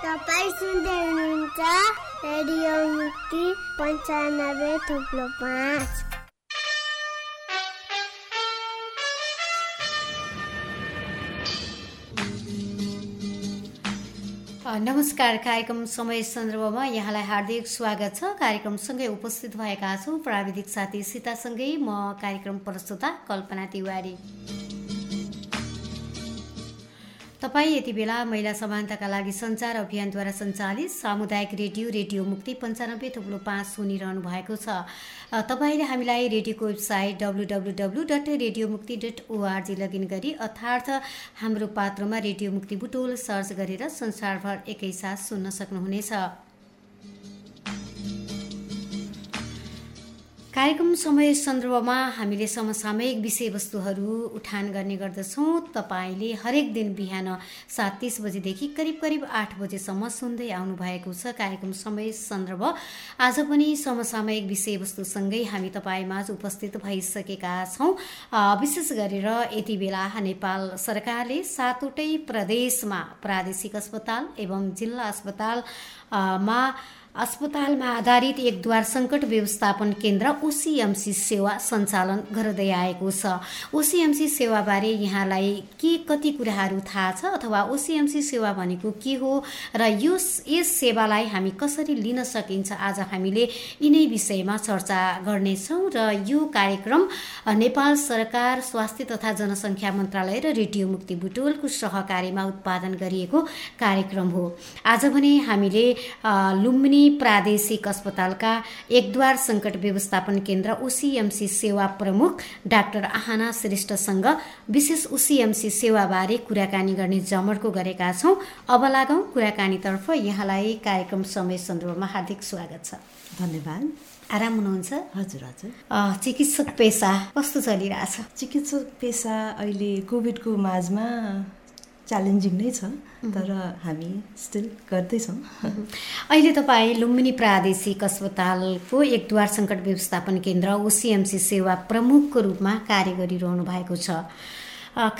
तपाईँ सुन्दै हुनुहुन्छ रेडियो मुक्ति पन्चानब्बे थुप्रो पाँच नमस्कार कार्यक्रम समय सन्दर्भमा यहाँलाई हार्दिक स्वागत छ। कार्यक्रमसँगै उपस्थित भएका छौँ। प्राविधिक साथी सीतासँगै म कार्यक्रम प्रस्तुता कल्पना तिवारी। तपाईँ यति बेला महिला समानताका लागि सञ्चार अभियानद्वारा सञ्चालित सामुदायिक रेडियो रेडियो मुक्ति पन्चानब्बे थुप्लो पाँच सुनिरहनु भएको छ। तपाईँले हामीलाई रेडियोको website W W W dot radio Mukti dot O R G login गरी अर्थात् हाम्रो पात्रमा रेडियो मुक्ति बुटोल सर्च गरेर संसारभर एकैसाथ सुन्न सक्नुहुनेछ। कार्यक्रम समय सन्दर्भमा हामीले समसामयिक विषयवस्तुहरू उठान गर्ने गर्दछौँ। तपाईँले हरेक दिन बिहान सात तिस बजीदेखि करिब करिब आठ बजेसम्म सुन्दै आउनु भएको छ कार्यक्रम समय सन्दर्भ। आज पनि समसामयिक विषयवस्तुसँगै हामी तपाईँमाझ उपस्थित भइसकेका छौँ। विशेष गरेर यति बेला नेपाल सरकारले सातवटै प्रदेशमा प्रादेशिक अस्पताल एवं जिल्ला अस्पतालमा अस्पतालमा आधारित एकद्वार सङ्कट व्यवस्थापन केन्द्र ओसिएमसी सेवा सञ्चालन गर्दै आएको छ। ओसिएमसी सेवाबारे यहाँलाई के कति कुराहरू थाहा छ अथवा ओसिएमसी सेवा भनेको के हो र यो यस सेवालाई हामी कसरी लिन सकिन्छ आज हामीले यिनै विषयमा चर्चा गर्नेछौँ र यो कार्यक्रम नेपाल सरकार स्वास्थ्य तथा जनसङ्ख्या मन्त्रालय र रेडियो मुक्ति बुटोलको सहकारीमा उत्पादन गरिएको कार्यक्रम हो। आज भने हामीले लुम्बिनी प्रादेशिक अस्पतालका एकद्वार सङ्कट व्यवस्थापन केन्द्र ओसिएमसी सेवा प्रमुख डाक्टर आहाना श्रेष्ठसँग विशेष ओसिएमसी सेवाबारे कुराकानी गर्ने जमर्को गरेका छौँ। अब लागौँ कुराकानीतर्फ। यहाँलाई कार्यक्रम समय सन्दर्भमा हार्दिक स्वागत छ। धन्यवाद। आराम हुनुहुन्छ? हजुर हजुर। चिकित्सक पेसा कस्तो चलिरहेछ? चिकित्सक पेसा अहिले कोभिडको माझमा च्यालेन्जिङ नै छ तर हामी स्टिल गर्दैछौँ। अहिले तपाईँ लुम्बिनी प्रादेशिक अस्पतालको एकद्वार सङ्कट व्यवस्थापन केन्द्र ओसिएमसी सेवा प्रमुखको रूपमा कार्य गरिरहनु भएको छ।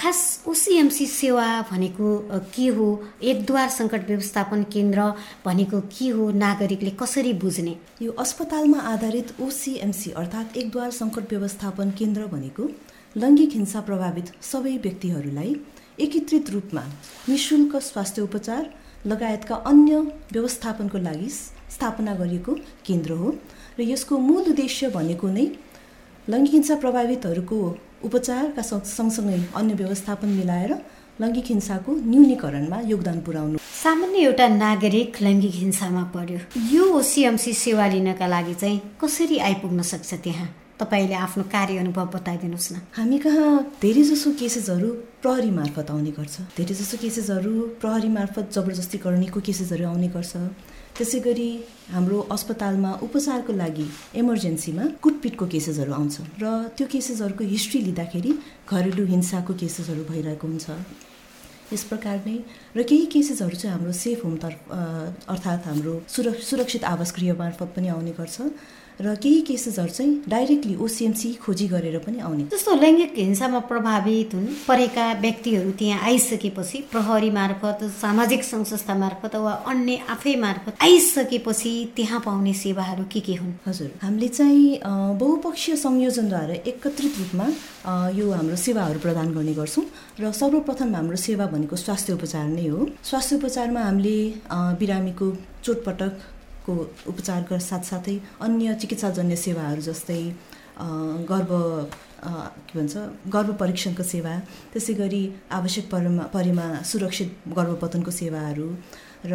खास ओसिएमसी सेवा भनेको के हो? एकद्वार सङ्कट व्यवस्थापन केन्द्र भनेको के हो? नागरिकले कसरी बुझ्ने? यो अस्पतालमा आधारित ओसिएमसी अर्थात् एकद्वार सङ्कट व्यवस्थापन केन्द्र भनेको लैङ्गिक हिंसा प्रभावित सबै व्यक्तिहरूलाई एकीकृत रूपमा निशुल्क स्वास्थ्य उपचार लगायतका अन्य व्यवस्थापनको लागि स्थापना गरिएको केन्द्र हो र यसको मूल उद्देश्य भनेको नै लैङ्गिक हिंसा प्रभावितहरूको उपचारका सँगसँगै अन्य व्यवस्थापन मिलाएर लैङ्गिक हिंसाको न्यूनीकरणमा योगदान पुर्याउनु। सामान्य एउटा नागरिक लैङ्गिक हिंसामा पर्यो। यो ओसिएमसी सेवा लिनका लागि चाहिँ कसरी आइपुग्न सक्छ त्यहाँ? तपाईँले आफ्नो कार्य अनुभव बताइदिनुहोस् न। हामी कहाँ धेरै जसो केसेसहरू प्रहरी मार्फत आउने गर्छ। धेरै जसो केसेसहरू प्रहरी मार्फत जबरजस्ती गर्नेको केसेसहरू आउने गर्छ। त्यसै गरी हाम्रो अस्पतालमा उपचारको लागि इमर्जेन्सीमा कुटपिटको केसेसहरू आउँछ र त्यो केसेसहरूको हिस्ट्री लिँदाखेरि घरेलु हिंसाको केसेसहरू भइरहेको हुन्छ। यस प्रकार नै र केही केसेसहरू चाहिँ हाम्रो सेफ होम तर्फ अर्थात् हाम्रो सुरक्षित आवास गृह मार्फत पनि आउने गर्छ। र केही केसेसहरू चाहिँ डाइरेक्टली ओसिएमसी खोजी गरेर पनि आउने। जस्तो लैङ्गिक हिंसामा प्रभावित हुन् परेका व्यक्तिहरू त्यहाँ आइसकेपछि प्रहरी मार्फत सामाजिक सङ्घ संस्था मार्फत वा अन्य आफै मार्फत आइसकेपछि त्यहाँ पाउने सेवाहरू के के हुन्? हजुर हामीले चाहिँ बहुपक्षीय संयोजनद्वारा एकत्रित रूपमा यो हाम्रो सेवाहरू प्रदान गर्ने गर्छौँ र सर्वप्रथम हाम्रो सेवा भनेको स्वास्थ्य उपचार नै हो। स्वास्थ्य उपचारमा हामीले बिरामीको चोटपटक को उपचारका साथसाथै अन्य चिकित्साजन्य सेवाहरू जस्तै गर्भ के भन्छ गर्भ परीक्षणको सेवा त्यसै गरी आवश्यक परेमा परेमा सुरक्षित गर्भपतनको सेवाहरू र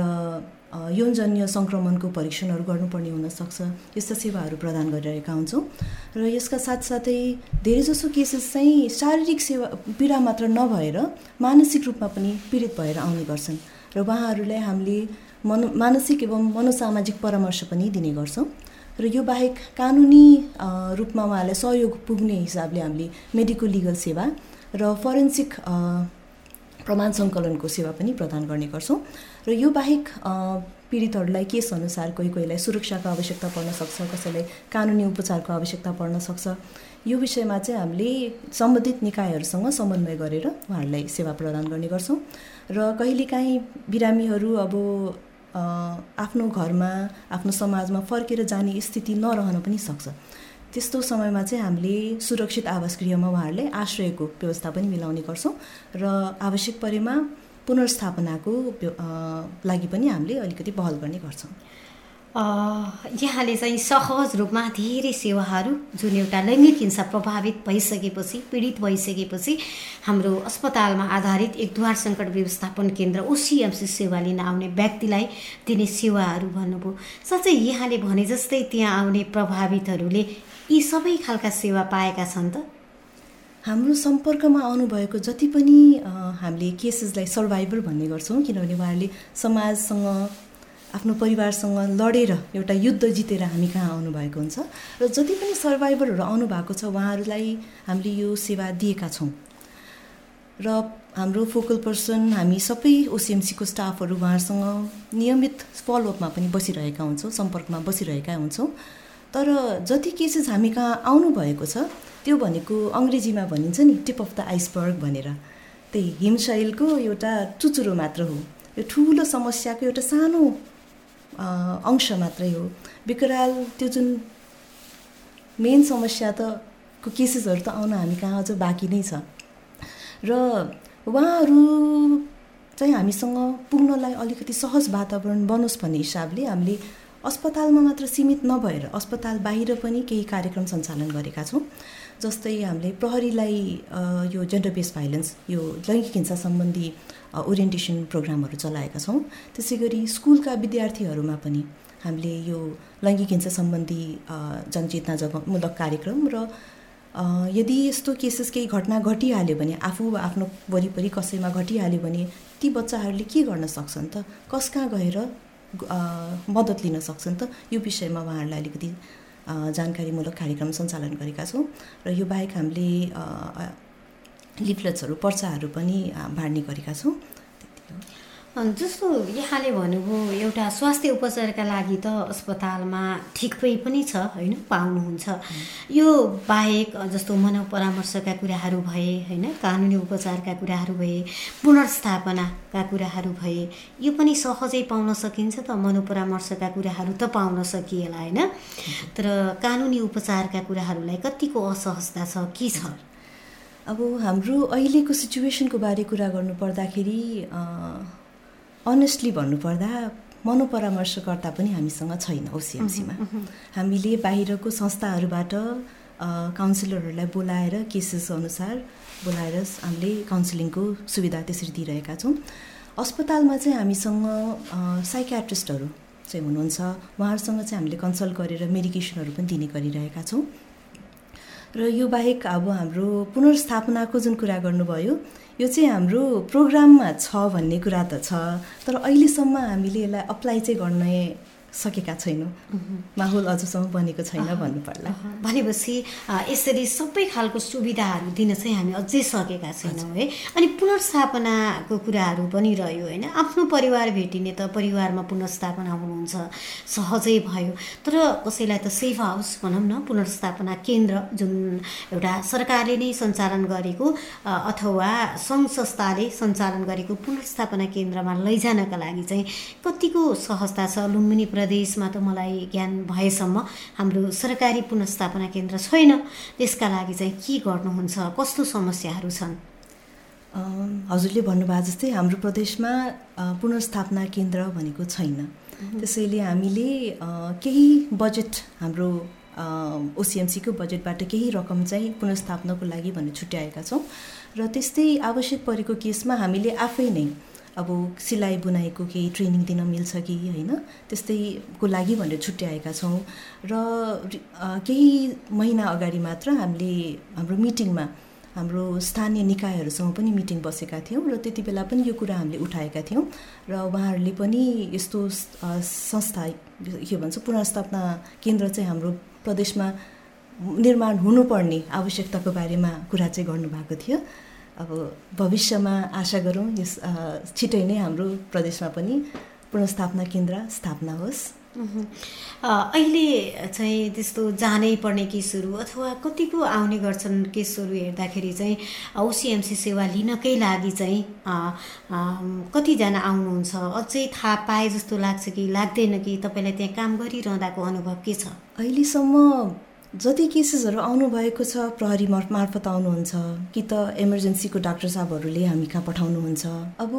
यौनजन्य सङ्क्रमणको परीक्षणहरू गर्नुपर्ने हुनसक्छ। यस्ता सेवाहरू प्रदान गरिरहेका हुन्छौँ। र यसका साथसाथै धेरैजसो केसेस चाहिँ शारीरिक सेवा पीडा मात्र नभएर मानसिक रूपमा पनि पीडित भएर आउने गर्छन्। र उहाँहरूलाई हामीले मनो मानसिक एवं मनोसामाजिक परामर्श पनि दिने गर्छौँ। र यो बाहेक कानुनी रूपमा उहाँलाई सहयोग पुग्ने हिसाबले हामीले मेडिकल लिगल सेवा र फरेन्सिक प्रमाण सङ्कलनको सेवा पनि प्रदान गर्ने गर्छौँ। र यो बाहेक पीडितहरूलाई केस अनुसार कोही कोहीलाई सुरक्षाको आवश्यकता पर्न सक्छ कसैलाई कानुनी उपचारको आवश्यकता पर्न सक्छ। यो विषयमा चाहिँ हामीले सम्बन्धित निकायहरूसँग समन्वय गरेर उहाँहरूलाई सेवा प्रदान गर्ने गर्छौँ। र कहिलेकाहीँ बिरामीहरू अब आफ्नो घरमा आफ्नो समाजमा फर्केर जाने स्थिति नरहन पनि सक्छ। त्यस्तो समयमा चाहिँ हामीले सुरक्षित आवास गृहमा उहाँहरूलाई आश्रयको व्यवस्था पनि मिलाउने गर्छौँ र आवश्यक परेमा पुनर्स्थापनाको लागि पनि हामीले अलिकति पहल गर्ने गर्छौँ। यहाँले चाहिँ सहज रूपमा धेरै सेवाहरू जुन एउटा लैङ्गिक हिंसा प्रभावित भइसकेपछि पीडित भइसकेपछि हाम्रो अस्पतालमा आधारित एक द्वार सङ्कट व्यवस्थापन केन्द्र ओसिएमसी सेवा लिन आउने व्यक्तिलाई दिने सेवाहरू भन्नुभयो। साँच्चै यहाँले भने जस्तै त्यहाँ आउने प्रभावितहरूले यी सबै खालका सेवा पाएका छन् त? हाम्रो सम्पर्कमा आउनुभएको जति पनि हामीले केसेसलाई सर्भाइभर भन्ने गर्छौँ किनभने उहाँहरूले समाजसँग आफ्नो परिवारसँग लडेर एउटा युद्ध जितेर हामी कहाँ आउनुभएको हुन्छ। र जति पनि सर्भाइभरहरू आउनु भएको छ उहाँहरूलाई हामीले यो सेवा दिएका छौँ। र हाम्रो फोकल पर्सन हामी सबै ओसिएमसीको स्टाफहरू उहाँहरूसँग नियमित फलोअपमा पनि बसिरहेका हुन्छौँ सम्पर्कमा बसिरहेका हुन्छौँ। तर जति केसेस हामी कहाँ आउनुभएको छ त्यो भनेको अङ्ग्रेजीमा भनिन्छ नि टिप अफ द आइसबर्ग भनेर। त्यही हिमशैलको एउटा चुचुरो मात्र हो। यो ठुलो समस्याको एउटा सानो अंश मात्रै हो। विकराल त्यो जुन मेन समस्या त को केसेसहरू त आउन हामी कहाँ अझ बाँकी नै छ। र उहाँहरू चाहिँ हामीसँग पुग्नलाई अलिकति सहज वातावरण बनोस् भन्ने हिसाबले हामीले अस्पतालमा मात्र सीमित नभएर अस्पताल बाहिर पनि केही कार्यक्रम सञ्चालन गरेका छौँ जस्तै हामीले प्रहरीलाई यो जेन्डर बेस भाइलेन्स यो लैङ्गिक हिंसा सम्बन्धी ओरिएन्टेसन प्रोग्रामहरू चलाएका छौँ। त्यसै गरी स्कुलका विद्यार्थीहरूमा पनि हामीले यो लैङ्गिक हिंसा सम्बन्धी जनचेतना जगमूलक कार्यक्रम र यदि यस्तो केसेस केही घटना घटिहाल्यो भने आफू वा आफ्नो वरिपरि कसैमा घटिहाल्यो भने ती बच्चाहरूले के गर्न सक्छन् त? कस कहाँ गएर मद्दत लिन सक्छन् त? यो विषयमा उहाँहरूलाई अलिकति जानकारीमूलक कार्यक्रम सञ्चालन गरेका छौँ। र यो बाहेक हामीले लिफलेट्सहरू पर्चाहरू पनि बाँड्ने गरेका छौँ। जस्तो यहाँले भन्नुभयो एउटा स्वास्थ्य उपचारका लागि त अस्पतालमा ठिकै पनि छ होइन? पाउनुहुन्छ। यो बाहेक जस्तो मनोपरामर्शका परामर्शका कुराहरू भए होइन? कानुनी उपचारका कुराहरू भए पुनर्स्थापनाका कुराहरू भए यो पनि सहजै पाउन सकिन्छ त? मनोपरामर्शका कुराहरू त पाउन सकिएला होइन? तर कानुनी उपचारका कुराहरूलाई कतिको असहजता छ के छ? अब हाम्रो अहिलेको सिचुएसनको बारे कुरा गर्नुपर्दाखेरि अनेस्टली भन्नुपर्दा मनोपरामर्शकर्ता पनि हामीसँग छैन ओसिएमसीमा हामीले बाहिरको संस्थाहरूबाट काउन्सिलरहरूलाई बोलाएर केसेस अनुसार बोलाएर हामीले काउन्सिलिङको सुविधा त्यसरी दिइरहेका छौँ। अस्पतालमा चाहिँ हामीसँग साइकेट्रिस्टहरू चाहिँ हुनुहुन्छ। उहाँहरूसँग चाहिँ हामीले कन्सल्ट गरेर मेडिकेसनहरू पनि दिने गरिरहेका छौँ। र यो बाहेक अब हाम्रो पुनर्स्थापनाको जुन कुरा गर्नुभयो यो चाहिँ हाम्रो प्रोग्राममा छ भन्ने कुरा त छ तर अहिलेसम्म हामीले यसलाई अप्लाई चाहिँ गर्ने सकेका छैनौँ। माहौल अझसम्म बनेको छैन भन्नुपर्ला भनेपछि यसरी सबै खालको सुविधाहरू दिन चाहिँ हामी अझै सकेका छैनौँ है। अनि पुनर्स्थापनाको कुराहरू पनि रह्यो होइन। आफ्नो परिवार भेटिने त परिवारमा पुनर्स्थापना हुनुहुन्छ सहजै भयो। तर कसैलाई त सेफ हाउस भनौँ न पुनर्स्थापना केन्द्र जुन एउटा सरकारले नै सञ्चालन गरेको अथवा सङ्घ संस्थाले सञ्चालन गरेको पुनर्स्थापना केन्द्रमा लैजानका लागि चाहिँ कतिको सहजता छ लुम्बिनी प्रदेशमा त मलाई ज्ञान भएसम्म हाम्रो सरकारी पुनर्स्थापना केन्द्र छैन। त्यसका लागि चाहिँ के गर्नुहुन्छ? कस्तो समस्याहरू छन्? हजुरले भन्नुभएको जस्तै हाम्रो प्रदेशमा पुनर्स्थापना केन्द्र भनेको छैन। त्यसैले हामीले केही बजेट हाम्रो ओसिएमसीको बजेटबाट केही रकम चाहिँ पुनर्स्थापनाको लागि भनेर छुट्याएका छौँ। र त्यस्तै आवश्यक परेको केसमा हामीले आफै नै अब सिलाइ बुनाइको केही ट्रेनिङ दिन मिल्छ कि होइन? त्यस्तैको लागि भनेर छुट्याएका छौँ। र केही महिना अगाडि मात्र हामीले हाम्रो मिटिङमा हाम्रो स्थानीय निकायहरूसँग पनि मिटिङ बसेका थियौँ र त्यति बेला पनि यो कुरा हामीले उठाएका थियौँ। र उहाँहरूले पनि यस्तो संस्था के भन्छ पुनर्स्थापना केन्द्र चाहिँ हाम्रो प्रदेशमा निर्माण हुनुपर्ने आवश्यकताको बारेमा कुरा चाहिँ गर्नुभएको थियो। अब भविष्यमा आशा गरौँ यस छिटै नै हाम्रो प्रदेशमा पनि पुनर्स्थापना केन्द्र स्थापना होस्। अहिले चाहिँ त्यस्तो जानै पर्ने केसहरू अथवा कतिको आउने गर्छन् केसहरू हेर्दाखेरि चाहिँ ओसिएमसी सेवा लिनकै लागि चाहिँ कतिजना आउनुहुन्छ? अझै थाहा पाए जस्तो लाग्छ कि लाग्दैन कि? तपाईँलाई त्यहाँ काम गरिरहँदाको अनुभव के छ? अहिलेसम्म जति केसेसहरू आउनुभएको छ प्रहरी मार्फत आउनुहुन्छ कि त इमर्जेन्सीको डाक्टर साहबहरूले हामी कहाँ पठाउनुहुन्छ। अब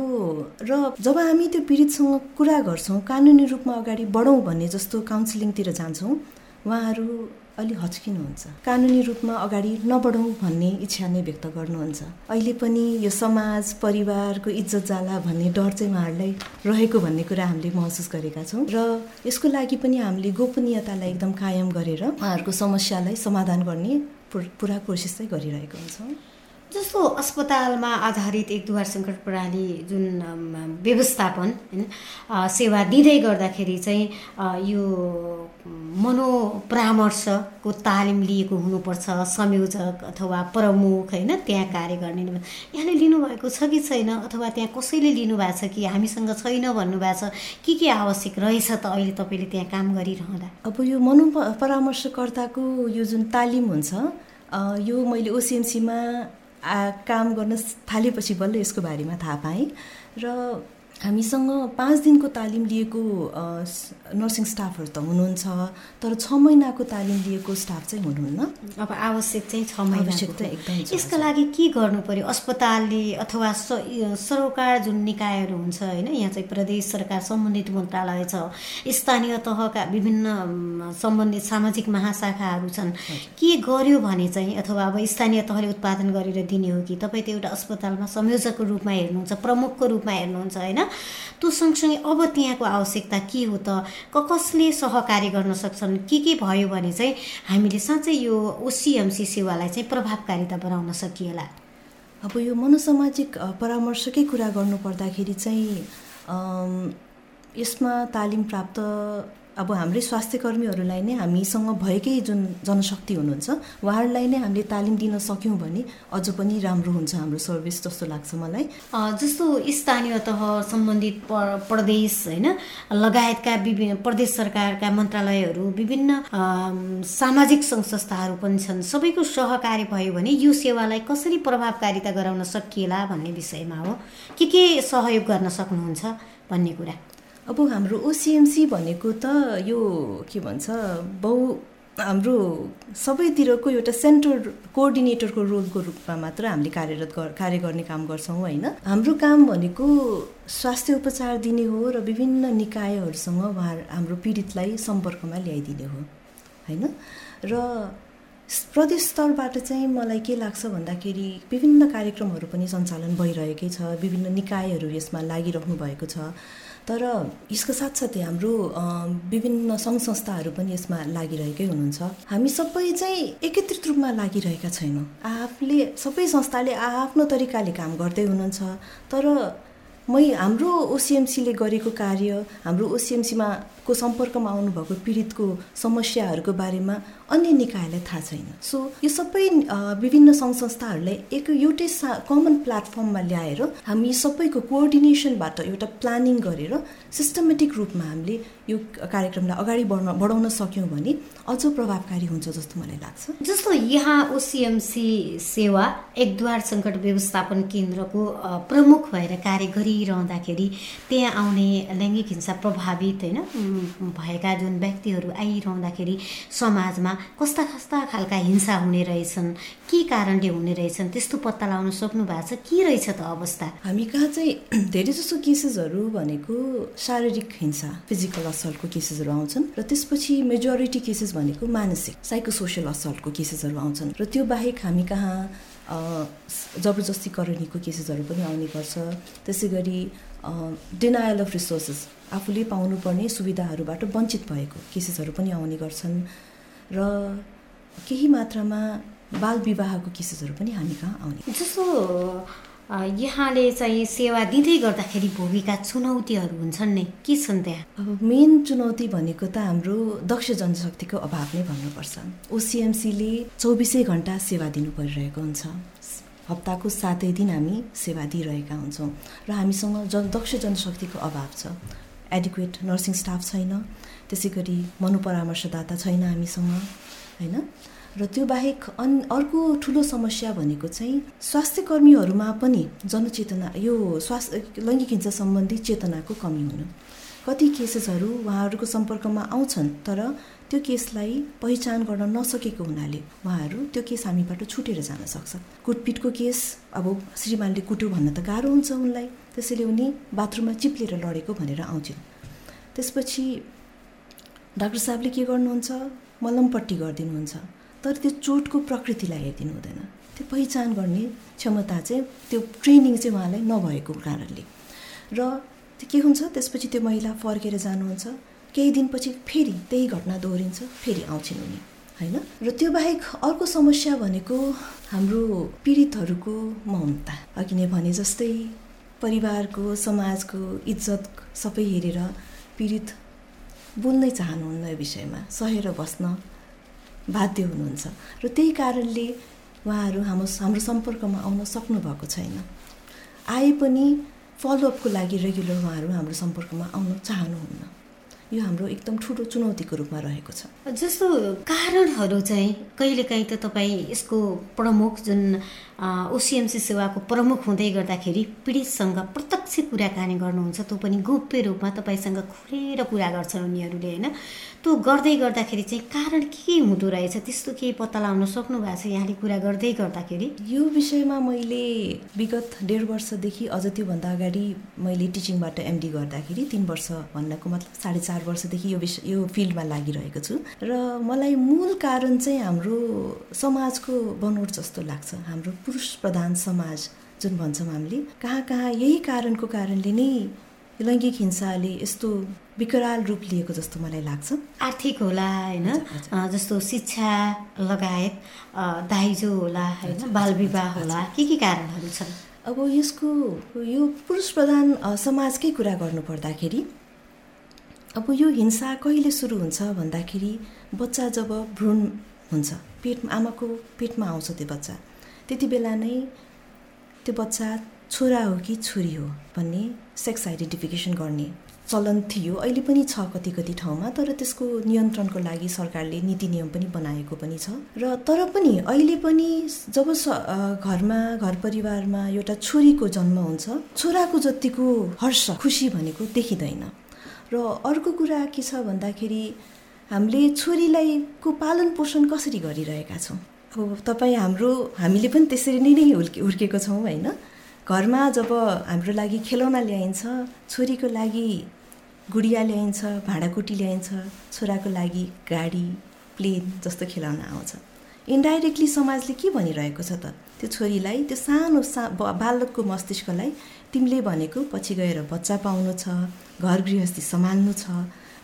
र जब हामी त्यो पीडितसँग कुरा गर्छौँ कानुनी रूपमा अगाडि बढौँ भन्ने जस्तो काउन्सिलिङतिर जान्छौँ उहाँहरू अलि हच्किनुहुन्छ कानुनी रूपमा अगाडि नबढौँ भन्ने इच्छा नै व्यक्त गर्नुहुन्छ। अहिले पनि यो समाज परिवारको इज्जत जाला भन्ने डर चाहिँ उहाँहरूलाई रहेको भन्ने कुरा हामीले महसुस गरेका छौँ। र यसको लागि पनि हामीले गोपनीयतालाई एकदम कायम गरेर उहाँहरूको समस्यालाई समाधान गर्ने पुरा कोसिस चाहिँ गरिरहेको हुन्छौँ। जस्तो अस्पतालमा आधारित एक दुवार सङ्कट प्रणाली जुन व्यवस्थापन होइन सेवा दिँदै गर्दाखेरि चाहिँ यो मनोपरामर्शको तालिम लिएको हुनुपर्छ संयोजक अथवा प्रमुख होइन त्यहाँ कार्य गर्ने यहाँले लिनुभएको छ कि छैन? अथवा त्यहाँ कसैले लिनुभएको छ कि हामीसँग छैन भन्नुभएको छ? के के आवश्यक रहेछ त अहिले तपाईँले त्यहाँ काम गरिरहँदा? अब यो मनो परामर्शकर्ताको यो जुन तालिम हुन्छ यो मैले ओसिएमसीमा काम गर्न थालेपछि बल्ल यसको बारेमा थाहा पाएँ र हामीसँग पाँच दिनको तालिम लिएको नर्सिङ स्टाफहरू त हुनुहुन्छ तर छ महिनाको तालिम लिएको स्टाफ चाहिँ हुनुहुन्न। अब आवश्यक चाहिँ छ महिना एकदम यसका लागि के गर्नु पर्यो? अस्पतालले अथवा सरोकार जुन निकायहरू हुन्छ होइन यहाँ चाहिँ प्रदेश सरकार सम्बन्धित मन्त्रालय छ स्थानीय तहका विभिन्न सम्बन्धित सामाजिक महाशाखाहरू छन् के गर्यो भने चाहिँ अथवा अब स्थानीय तहले उत्पादन गरेर दिने हो कि तपाईँ त एउटा अस्पतालमा संयोजकको रूपमा हेर्नुहुन्छ प्रमुखको रूपमा हेर्नुहुन्छ होइन? त्यो सँगसँगै अब त्यहाँको आवश्यकता के हो त? कसले सहकार्य गर्न सक्छन्? के के भयो भने चाहिँ हामीले साँच्चै यो ओसिएमसी सेवालाई चाहिँ प्रभावकारिता बनाउन सकिएला? अब यो मनोसामाजिक परामर्शकै कुरा गर्नु पर्दाखेरि चाहिँ यसमा तालिम प्राप्त अब हाम्रै स्वास्थ्य कर्मीहरूलाई नै हामीसँग भएकै जुन जनशक्ति हुनुहुन्छ उहाँहरूलाई नै हामीले तालिम दिन सक्यौँ भने अझ पनि राम्रो हुन्छ हाम्रो सर्भिस जस्तो लाग्छ मलाई। जस्तो स्थानीय तह सम्बन्धित प्रदेश होइन लगायतका विभिन्न प्रदेश सरकारका मन्त्रालयहरू विभिन्न सामाजिक सङ्घ संस्थाहरू पनि छन्। सबैको सहकार्य भयो भने यो सेवालाई कसरी प्रभावकारिता गराउन सकिएला भन्ने विषयमा हो। के के सहयोग गर्न सक्नुहुन्छ भन्ने कुरा। अब हाम्रो ओसिएमसी भनेको त यो के भन्छ बहु हाम्रो सबैतिरको एउटा सेन्टर कोअर्डिनेटरको रोलको रूपमा मात्र हामीले कार्यरत कार्य गर्ने काम गर्छौँ होइन? हाम्रो काम भनेको स्वास्थ्य उपचार दिने हो र विभिन्न निकायहरूसँग उहाँ हाम्रो पीडितलाई सम्पर्कमा ल्याइदिने हो होइन? र प्रदेश स्तरबाट चाहिँ मलाई के लाग्छ भन्दाखेरि विभिन्न कार्यक्रमहरू पनि सञ्चालन भइरहेकै छ विभिन्न निकायहरू यसमा लागिरहनु भएको छ। तर यसको साथसाथै हाम्रो विभिन्न सङ्घ संस्थाहरू पनि यसमा लागिरहेकै हुनुहुन्छ। हामी सबै चाहिँ एकत्रित रूपमा लागिरहेका छैनौँ। आफूले सबै संस्थाले आफ्नो तरिकाले काम गर्दै हुनुहुन्छ। तर मै हाम्रो ओसिएमसीले गरेको कार्य हाम्रो ओसिएमसीमा को सम्पर्कमा आउनुभएको पीडितको समस्याहरूको बारेमा अन्य निकायलाई थाहा छैन। सो यो सबै विभिन्न सङ्घ संस्थाहरूलाई एक एउटै कमन प्लेटफर्ममा ल्याएर हामी सबैको कोअर्डिनेसनबाट एउटा प्लानिङ गरेर सिस्टमेटिक रूपमा हामीले यो कार्यक्रमलाई अगाडि बढ्न बढाउन सक्यौँ भने अझ प्रभावकारी हुन्छ जस्तो मलाई लाग्छ। जस्तो यहाँ ओसिएमसी सेवा एकद्वार सङ्कट व्यवस्थापन केन्द्रको प्रमुख भएर कार्य गरिरहँदाखेरि त्यहाँ आउने लैङ्गिक हिंसा प्रभावित होइन? भएका जुन व्यक्तिहरू आइरहँदाखेरि समाजमा कस्ता कस्ता खालका हिंसा हुने रहेछन् के कारणले हुने रहेछन् त्यस्तो पत्ता लगाउन सक्नु भएको छ? के रहेछ त अवस्था? हामी कहाँ चाहिँ धेरै जसो केसेसहरू भनेको शारीरिक हिंसा फिजिकल असल्टको केसेसहरू आउँछन् र त्यसपछि मेजोरिटी केसेस भनेको मानसिक साइकोसोसियल असल्टको केसेसहरू आउँछन् र त्यो बाहेक हामी कहाँ जबरजस्तीकरणीको केसेसहरू पनि आउने गर्छ। त्यसै गरी डिनायल अफ रिसोर्सेस आफूले पाउनुपर्ने सुविधाहरूबाट वञ्चित भएको केसेसहरू पनि आउने गर्छन् र केही मात्रामा बाल विवाहको केसेसहरू पनि हामी कहाँ आउने जस्तो यहाँले चाहिँ सेवा दिँदै गर्दाखेरि भोगेका चुनौतीहरू हुन्छन् नै के छन् त्यहाँ? अब मेन चुनौती भनेको त हाम्रो दक्ष जनशक्तिको अभाव नै भन्नुपर्छ। ओसिएमसीले चौबिसै घन्टा सेवा दिनु परिरहेको हुन्छ। हप्ताको सातै दिन हामी सेवा दिइरहेका हुन्छौँ र हामीसँग जन दक्ष जनशक्तिको अभाव छ। एडिक्वेट नर्सिङ स्टाफ छैन। त्यसै गरी मनोपरामर्शदाता छैन हामीसँग होइन? र त्यो बाहेक अन अर्को ठुलो समस्या भनेको चाहिँ स्वास्थ्य कर्मीहरूमा पनि जनचेतना यो स्वास्थ्य लैङ्गिक हिंसा सम्बन्धी चेतनाको कमी हुनु। कति केसेसहरू उहाँहरूको सम्पर्कमा आउँछन् तर त्यो केसलाई पहिचान गर्न नसकेको हुनाले उहाँहरू त्यो केस हामीबाट छुटेर जान सक्छ कुटपिटको केस अब श्रीमानले कुट्यो भन्न त गाह्रो हुन्छ उनलाई। त्यसैले उनी बाथरुममा चिप्लेर लडेको भनेर आउँछन्। त्यसपछि डाक्टर साहबले के गर्नुहुन्छ? मलमपट्टि गरिदिनुहुन्छ। तर त्यो चोटको प्रकृतिलाई हेरिदिनु हुँदैन। त्यो पहिचान गर्ने क्षमता चाहिँ त्यो ट्रेनिङ चाहिँ उहाँलाई नभएको कारणले। र त्यो के हुन्छ? त्यसपछि त्यो महिला फर्केर जानुहुन्छ। केही दिनपछि फेरि त्यही घटना दोहोरिन्छ फेरि आउँछन् उनी होइन? र त्यो बाहेक अर्को समस्या भनेको हाम्रो पीडितहरूको मौनता अघि नै भने जस्तै परिवारको समाजको इज्जत सबै हेरेर पीडित बोल्नै चाहनुहुन्न यो विषयमा सहेर बस्न बाध्य हुनुहुन्छ। र त्यही कारणले उहाँहरू हाम्रो हाम्रो सम्पर्कमा आउन सक्नु भएको छैन। आए पनि फलोअपको लागि रेगुलर उहाँहरू हाम्रो सम्पर्कमा आउन चाहनुहुन्न। यो हाम्रो एकदम ठुलो चुनौतीको रूपमा रहेको छ। जस्तो कारणहरू चाहिँ कहिलेकाहीँ त तपाईँ यसको प्रमुख जुन ओसिएमसी सेवाको प्रमुख हुँदै गर्दाखेरि पीडितसँग प्रत्यक्ष कुराकानी गर्नुहुन्छ त्यो पनि गोप्य रूपमा तपाईँसँग खुलेर कुरा गर्छन् उनीहरूले होइन? त्यो गर्दै गर्दाखेरि चाहिँ कारण के हुँदो रहेछ? त्यस्तो केही पत्ता लगाउन सक्नु भएको छ यहाँले कुरा गर्दै गर्दाखेरि? यो विषयमा मैले विगत डेढ वर्षदेखि अझ त्योभन्दा अगाडि मैले टिचिङबाट एमडी गर्दाखेरि तिन वर्ष भन्नको मतलब साढे चार वर्षदेखि यो विषय यो फिल्डमा लागिरहेको छु। र मलाई मूल कारण चाहिँ हाम्रो समाजको बनोट जस्तो लाग्छ हाम्रो पुरुष प्रधान समाज जुन भन्छौँ हामीले कहाँ कहाँ यही कारणको कारणले नै लैङ्गिक हिंसाले यस्तो विकराल रूप लिएको जस्तो मलाई लाग्छ। आर्थिक होला होइन? जस्तो शिक्षा लगायत दाइजो होला होइन? बाल विवाह होला के के कारणहरू छन्? अब यसको यो पुरुष प्रधान समाजकै कुरा गर्नु पर्दाखेरि अब यो हिंसा कहिले सुरु हुन्छ भन्दाखेरि बच्चा जब भ्रूण हुन्छ पेट आमाको पेटमा आउँछ त्यो बच्चा। त्यति बेला नै त्यो बच्चा छोरा हो कि छोरी हो भन्ने सेक्स आइडेन्टिफिकेसन गर्ने चलन थियो। अहिले पनि छ कति कति ठाउँमा तर त्यसको नियन्त्रणको लागि सरकारले नीति नियम पनि बनाएको पनि छ। र तर पनि अहिले पनि जब घरमा घर परिवारमा एउटा छोरीको जन्म हुन्छ छोराको जतिको हर्ष खुसी भनेको देखिँदैन। र अर्को कुरा के छ भन्दाखेरि हामीले छोरीलाई को पालन पोषण कसरी गरिरहेका छौँ? तपाईँ हाम्रो हामीले पनि त्यसरी नै नै हुर्के हुर्केको छौँ होइन? घरमा जब हाम्रो लागि खेलौना ल्याइन्छ छोरीको लागि गुडिया ल्याइन्छ भाँडाकुटी ल्याइन्छ छोराको लागि गाडी प्लेन जस्तो खेलाउन आउँछ। इन्डाइरेक्टली समाजले के भनिरहेको छ त? त्यो छोरीलाई त्यो सानो सा बालकको मस्तिष्कलाई तिमीले भनेको पछि गएर बच्चा पाउनु छ घर गृहस्थी सम्हाल्नु छ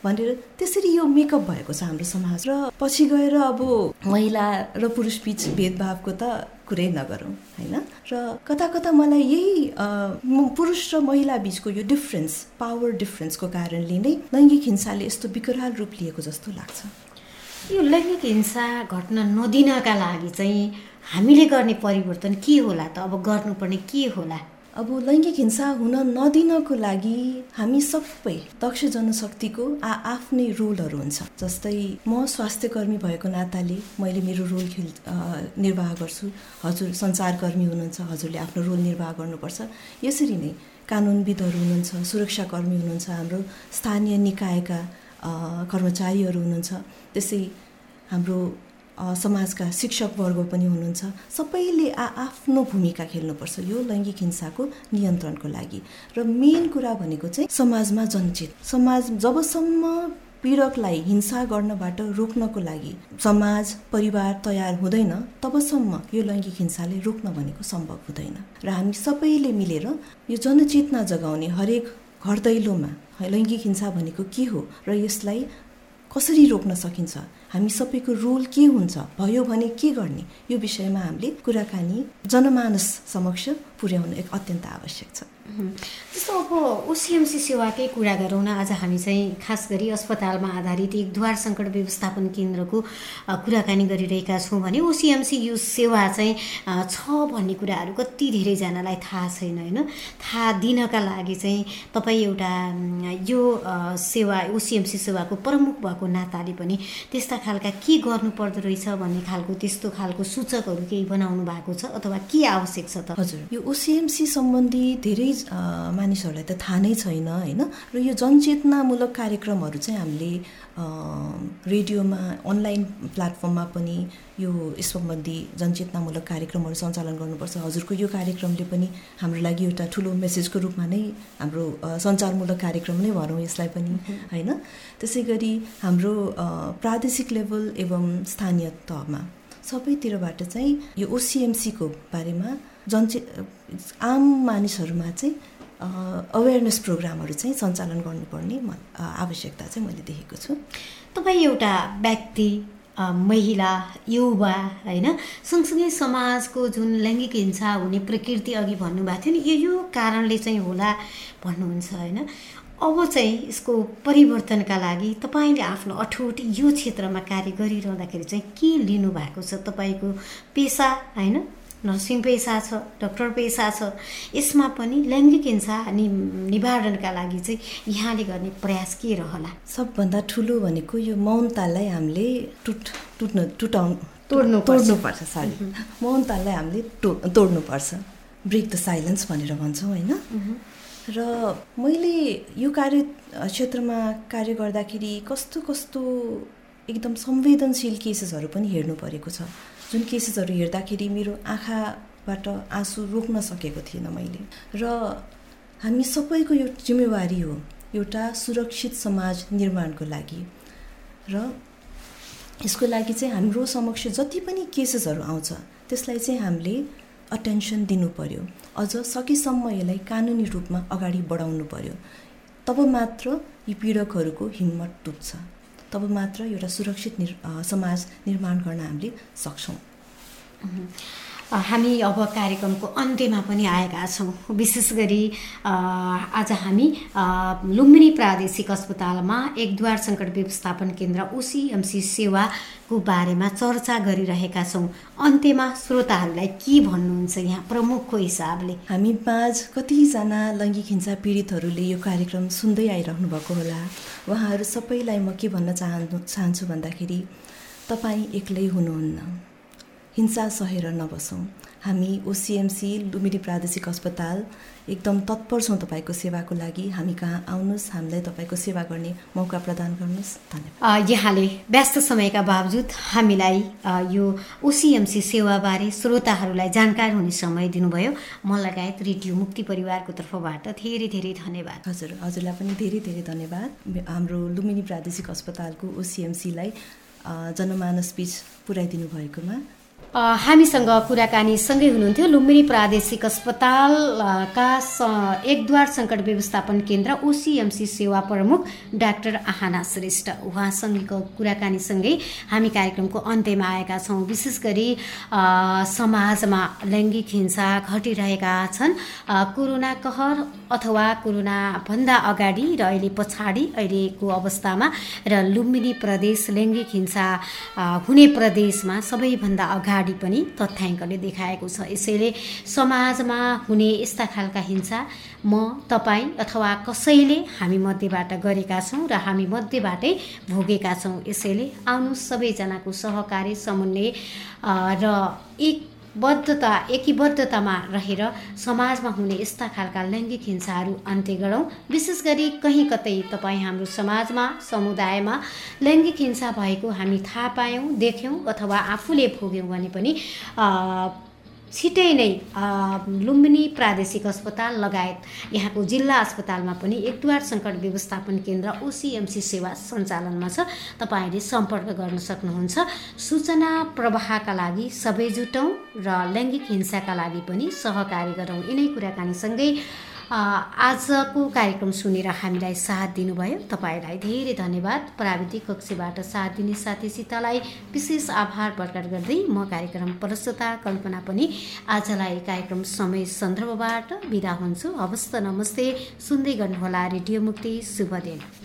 भनेर त्यसरी यो मेकअप भएको छ हाम्रो समाज। र पछि गएर अब महिला र पुरुष बिच भेदभावको त कुरै नगरौँ होइन? र कता कता मलाई यही पुरुष र महिला बिचको यो डिफ्रेन्स पावर डिफ्रेन्सको कारणले नै लैङ्गिक हिंसाले यस्तो विकराल रूप लिएको जस्तो लाग्छ। यो लैङ्गिक हिंसा घट्न नदिनका लागि चाहिँ हामीले गर्ने परिवर्तन के होला त? अब गर्नुपर्ने के होला? अब लैङ्गिक हिंसा हुन नदिनको लागि हामी सबै दक्ष जनशक्तिको आ आफ्नै रोलहरू हुन्छ। जस्तै म स्वास्थ्य कर्मी भएको नाताले मैले मेरो रोल खेल निर्वाह गर्छु। हजुर सञ्चारकर्मी हुनुहुन्छ हजुरले आफ्नो रोल निर्वाह गर्नुपर्छ। यसरी नै कानुनविदहरू हुनुहुन्छ सुरक्षाकर्मी हुनुहुन्छ हाम्रो स्थानीय निकायका कर्मचारीहरू हुनुहुन्छ। त्यसै हाम्रो समाजका शिक्षकवर्ग पनि हुनुहुन्छ। सबैले आ आफ्नो भूमिका खेल्नुपर्छ यो लैङ्गिक हिंसाको नियन्त्रणको लागि। र मेन कुरा भनेको चाहिँ समाजमा जनचेत। समाज जबसम्म पीडकलाई हिंसा गर्नबाट रोक्नको लागि समाज परिवार तयार हुँदैन तबसम्म यो लैङ्गिक हिंसाले रोक्न भनेको सम्भव हुँदैन। र हामी सबैले मिलेर यो जनचेतना जगाउने हरेक घर दैलोमा लैङ्गिक हिंसा भनेको के हो र यसलाई कसरी रोक्न सकिन्छ? हामी सबैको रोल के हुन्छ भयो भने के गर्ने? यो विषयमा हामीले कुराकानी जनमानस समक्ष पुर्याउनु एक अत्यन्त आवश्यक छ। जस्तो अब ओसिएमसी सेवाकै कुरा गरौँ न आज हामी चाहिँ खास गरी अस्पतालमा आधारित एक द्वार सङ्कट व्यवस्थापन केन्द्रको कुराकानी गरिरहेका छौँ भने ओसिएमसी यो सेवा चाहिँ छ भन्ने कुराहरू कति धेरैजनालाई थाहा छैन होइन? थाहा दिनका लागि चाहिँ तपाईँ एउटा यो सेवा ओसिएमसी सेवाको प्रमुख भएको नाताले पनि त्यस्ता खालका के गर्नुपर्दो रहेछ भन्ने खालको त्यस्तो खालको सूचकहरू केही बनाउनु भएको छ अथवा के आवश्यक छ त? हजुर। यो ओसिएमसी सम्बन्धी धेरै मानिसहरूलाई त थाहा नै छैन होइन? र यो जनचेतनामूलक कार्यक्रमहरू चाहिँ हामीले रेडियोमा अनलाइन प्लेटफर्ममा पनि यो यस सम्बन्धी जनचेतनामूलक कार्यक्रमहरू सञ्चालन गर्नुपर्छ। हजुरको यो कार्यक्रमले पनि हाम्रो लागि एउटा ठुलो मेसेजको रूपमा नै हाम्रो सञ्चारमूलक कार्यक्रम नै भनौँ यसलाई पनि होइन? त्यसै गरी हाम्रो प्रादेशिक लेभल एवं स्थानीय तहमा सबैतिरबाट चाहिँ यो ओसिएमसीको बारेमा जनचे आम मानिसहरूमा चाहिँ अवेरनेस प्रोग्रामहरू चाहिँ सञ्चालन गर्नुपर्ने आवश्यकता चाहिँ मैले देखेको छु। तपाईँ एउटा व्यक्ति महिला युवा होइन? सँगसँगै समाजको जुन लैङ्गिक हिंसा हुने प्रकृति अघि भन्नुभएको थियो नि यो यो कारणले चाहिँ होला भन्नुहुन्छ होइन? अब चाहिँ यसको परिवर्तनका लागि तपाईँले आफ्नो अठोट यो क्षेत्रमा कार्य गरिरहँदाखेरि चाहिँ के लिनुभएको छ? तपाईँको पेसा होइन? नर्सिङ पेसा छ डक्टर पेसा छ यसमा पनि लैङ्गिक हिंसा नि निवारणका लागि चाहिँ यहाँले गर्ने प्रयास के रहला सबभन्दा ठुलो भनेको यो मौनतालाई हामीले टुट टुट्नु टुटाउनु तोड्नु तोड्नुपर्छ सरी मौनतालाई हामीले टो तोड्नुपर्छ। ब्रेक द साइलेन्स भनेर भन्छौँ होइन? र मैले यो कार्य क्षेत्रमा कार्य गर्दाखेरि कस्तो कस्तो एकदम संवेदनशील केसेसहरू पनि हेर्नु परेको छ। जुन केसेसहरू हेर्दाखेरि मेरो आँखाबाट आँसु रोक्न सकेको थिएन मैले। र हामी सबैको यो जिम्मेवारी हो एउटा सुरक्षित समाज निर्माणको लागि। र यसको लागि चाहिँ हाम्रो समक्ष जति पनि केसेसहरू आउँछ त्यसलाई चाहिँ हामीले अटेन्सन दिनु पर्यो अझ सकेसम्म यसलाई कानुनी रूपमा अगाडि बढाउनु पर्यो। तब मात्र यी पीडकहरूको हिम्मत टुट्छ तब मात्र एउटा सुरक्षित निर् समाज निर्माण गर्न हामीले सक्छौँ। हामी अब कार्यक्रमको अन्त्यमा पनि आएका छौँ। विशेष गरी आज हामी लुम्बिनी प्रादेशिक अस्पतालमा एकद्वार सङ्कट व्यवस्थापन केन्द्र ओसिएमसी सेवाको बारेमा चर्चा गरिरहेका छौँ। अन्त्यमा श्रोताहरूलाई के भन्नुहुन्छ यहाँ प्रमुखको हिसाबले? हामी माझ कतिजना लैङ्गिक हिंसा पीडितहरूले यो कार्यक्रम सुन्दै आइरहनु भएको होला। उहाँहरू सबैलाई म के भन्न चाहनु चाहन्छु भन्दाखेरि तपाईँ एक्लै हुनुहुन्न। हिंसा सहेर नबसौँ। हामी ओसिएमसी लुम्बिनी प्रादेशिक अस्पताल एकदम तत्पर छौँ तपाईँको सेवाको लागि। हामी कहाँ आउनुहोस् हामीलाई तपाईँको सेवा गर्ने मौका प्रदान गर्नुहोस्। धन्यवाद। यहाँले व्यस्त समयका बावजुद हामीलाई यो ओसिएमसी सेवाबारे श्रोताहरूलाई जानकार हुने समय दिनुभयो। म लगायत रेडियो मुक्ति परिवारको तर्फबाट धेरै धेरै धन्यवाद। हजुर हजुरलाई पनि धेरै धेरै धन्यवाद। हाम्रो लुम्बिनी प्रादेशिक अस्पतालको ओसिएमसीलाई जनमानस बिच पुर्याइदिनु भएकोमा हामीसँग कुराकानी सँगै हुनुहुन्थ्यो। लुम्बिनी प्रादेशिक अस्पतालका एकद्वार सङ्कट व्यवस्थापन केन्द्र ओसिएमसी सेवा प्रमुख डाक्टर आहाना श्रेष्ठ। उहाँसँगको कुराकानीसँगै हामी कार्यक्रमको अन्त्यमा आएका छौँ। विशेष गरी समाजमा लैङ्गिक हिंसा घटिरहेका छन्। कोरोना कहर अथवा कोरोनाभन्दा अगाडि र अहिले पछाडि अहिलेको अवस्थामा र लुम्बिनी प्रदेश लैङ्गिक हिंसा हुने प्रदेशमा सबैभन्दा अगाडि पनि तथ्याङ्कले देखाएको छ। यसैले समाजमा हुने यस्ता खालका हिंसा म तपाईँ अथवा कसैले हामी मध्येबाट गरेका छौँ र हामी मध्येबाटै भोगेका छौँ यसैले आउनु सबैजनाको सहकारी समन्वय र एक बद्धता एकीबद्धतामा रहेर समाजमा हुने यस्ता खालका लैङ्गिक हिंसाहरू अन्त्य गरौँ। विशेष गरी कहीँ कतै तपाईँ हाम्रो समाजमा समुदायमा लैङ्गिक हिंसा भएको हामी थाहा पायौँ देख्यौँ अथवा आफूले भोग्यौँ भने पनि छिटै नै लुम्बिनी प्रादेशिक अस्पताल लगायत यहाँको जिल्ला अस्पतालमा पनि एकद्वार सङ्कट व्यवस्थापन केन्द्र ओसिएमसी सेवा सञ्चालनमा छ। तपाईँहरूले सम्पर्क गर्न सक्नुहुन्छ। सूचना प्रवाहका लागि सबै जुटौँ र लैङ्गिक हिंसाका लागि पनि सहकारी गरौँ। यिनै कुराकानीसँगै आजको कार्यक्रम सुनेर हामीलाई साथ दिनुभयो। तपाईँलाई धेरै धन्यवाद। प्राविधिक कक्षबाट साथ दिने साथी सीतालाई विशेष आभार प्रकट गर्दै म कार्यक्रम प्रस्तुता कल्पना पनि आजलाई कार्यक्रम समय सन्दर्भबाट बिदा हुन्छु। हवस् नमस्ते। सुन्दै गर्नुहोला रेडियो मुक्ति। शुभ दिन।